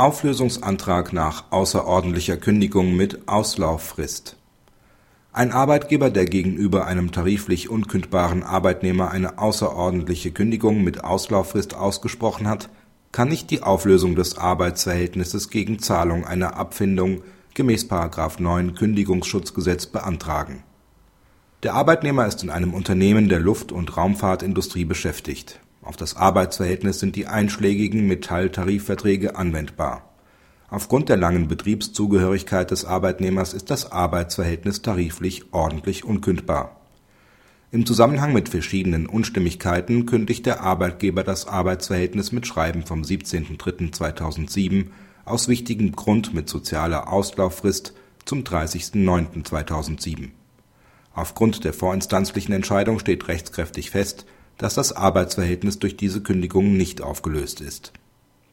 Auflösungsantrag nach außerordentlicher Kündigung mit Auslauffrist Ein Arbeitgeber, der gegenüber einem tariflich unkündbaren Arbeitnehmer eine außerordentliche Kündigung mit Auslauffrist ausgesprochen hat, kann nicht die Auflösung des Arbeitsverhältnisses gegen Zahlung einer Abfindung gemäß § 9 Kündigungsschutzgesetz beantragen. Der Arbeitnehmer ist in einem Unternehmen der Luft und Raumfahrtindustrie beschäftigt auf das Arbeitsverhältnis sind die einschlägigen Metall-Tarifverträge anwendbar. Aufgrund der langen Betriebszugehörigkeit des Arbeitnehmers ist das Arbeitsverhältnis tariflich ordentlich unkündbar. Im Zusammenhang mit verschiedenen Unstimmigkeiten kündigt der Arbeitgeber das Arbeitsverhältnis mit Schreiben vom 17.03.2007 aus wichtigem Grund mit sozialer Auslauffrist zum 30.09.2007. Aufgrund der vorinstanzlichen Entscheidung steht rechtskräftig fest dass das Arbeitsverhältnis durch diese Kündigung nicht aufgelöst ist.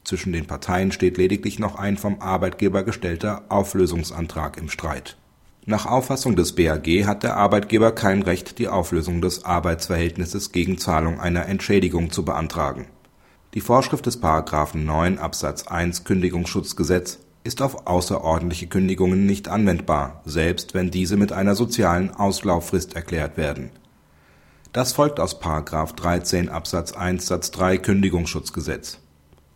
Zwischen den Parteien steht lediglich noch ein vom Arbeitgeber gestellter Auflösungsantrag im Streit. Nach Auffassung des BAG hat der Arbeitgeber kein Recht, die Auflösung des Arbeitsverhältnisses gegen Zahlung einer Entschädigung zu beantragen. Die Vorschrift des § 9 Absatz 1 Kündigungsschutzgesetz ist auf außerordentliche Kündigungen nicht anwendbar, selbst wenn diese mit einer sozialen Auslauffrist erklärt werden das folgt aus § 13 Absatz 1 Satz 3 Kündigungsschutzgesetz.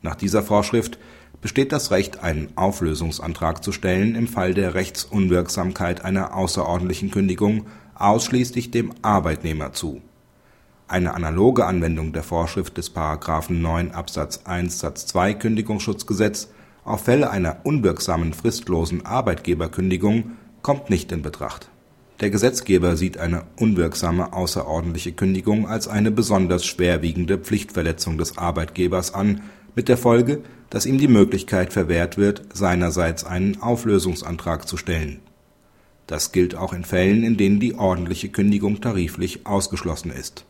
Nach dieser Vorschrift besteht das Recht, einen Auflösungsantrag zu stellen, im Fall der Rechtsunwirksamkeit einer außerordentlichen Kündigung ausschließlich dem Arbeitnehmer zu. Eine analoge Anwendung der Vorschrift des § 9 Absatz 1 Satz 2 Kündigungsschutzgesetz auf Fälle einer unwirksamen fristlosen Arbeitgeberkündigung kommt nicht in Betracht der Gesetzgeber sieht eine unwirksame außerordentliche Kündigung als eine besonders schwerwiegende Pflichtverletzung des Arbeitgebers an, mit der Folge, dass ihm die Möglichkeit verwehrt wird, seinerseits einen Auflösungsantrag zu stellen. Das gilt auch in Fällen, in denen die ordentliche Kündigung tariflich ausgeschlossen ist.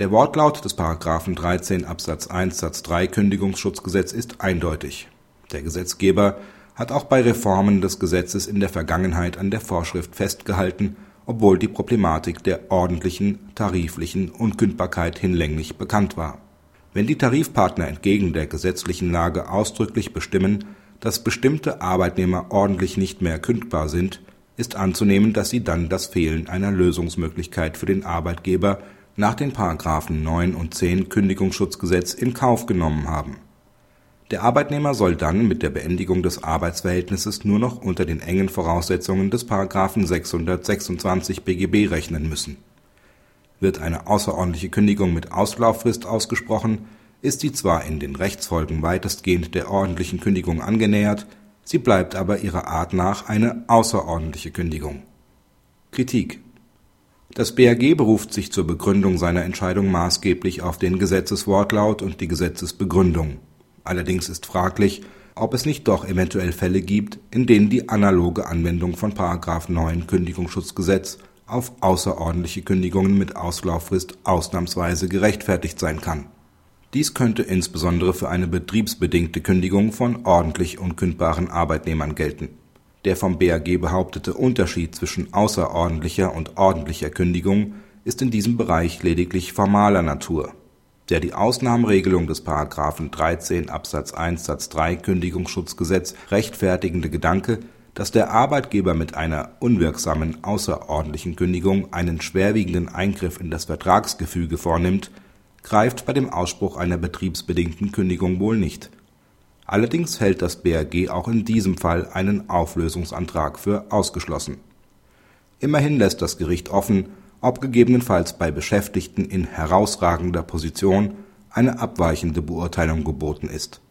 Der Wortlaut des § 13 Absatz 1 Satz 3 Kündigungsschutzgesetz ist eindeutig. Der Gesetzgeber hat auch bei Reformen des Gesetzes in der Vergangenheit an der Vorschrift festgehalten, obwohl die Problematik der ordentlichen tariflichen Unkündbarkeit hinlänglich bekannt war. Wenn die Tarifpartner entgegen der gesetzlichen Lage ausdrücklich bestimmen, dass bestimmte Arbeitnehmer ordentlich nicht mehr kündbar sind, ist anzunehmen, dass sie dann das Fehlen einer Lösungsmöglichkeit für den Arbeitgeber nach den Paragraphen 9 und 10 Kündigungsschutzgesetz in Kauf genommen haben der Arbeitnehmer soll dann mit der Beendigung des Arbeitsverhältnisses nur noch unter den engen Voraussetzungen des § 626 BGB rechnen müssen. Wird eine außerordentliche Kündigung mit Auslauffrist ausgesprochen, ist sie zwar in den Rechtsfolgen weitestgehend der ordentlichen Kündigung angenähert, sie bleibt aber ihrer Art nach eine außerordentliche Kündigung. Kritik Das BAG beruft sich zur Begründung seiner Entscheidung maßgeblich auf den Gesetzeswortlaut und die Gesetzesbegründung Allerdings ist fraglich, ob es nicht doch eventuell Fälle gibt, in denen die analoge Anwendung von § 9 Kündigungsschutzgesetz auf außerordentliche Kündigungen mit Auslauffrist ausnahmsweise gerechtfertigt sein kann. Dies könnte insbesondere für eine betriebsbedingte Kündigung von ordentlich unkündbaren Arbeitnehmern gelten. Der vom BAG behauptete Unterschied zwischen außerordentlicher und ordentlicher Kündigung ist in diesem Bereich lediglich formaler Natur der die Ausnahmeregelung des § 13 Absatz 1 Satz 3 Kündigungsschutzgesetz rechtfertigende Gedanke, dass der Arbeitgeber mit einer unwirksamen außerordentlichen Kündigung einen schwerwiegenden Eingriff in das Vertragsgefüge vornimmt, greift bei dem Ausspruch einer betriebsbedingten Kündigung wohl nicht. Allerdings hält das BAG auch in diesem Fall einen Auflösungsantrag für ausgeschlossen. Immerhin lässt das Gericht offen ob gegebenenfalls bei Beschäftigten in herausragender Position eine abweichende Beurteilung geboten ist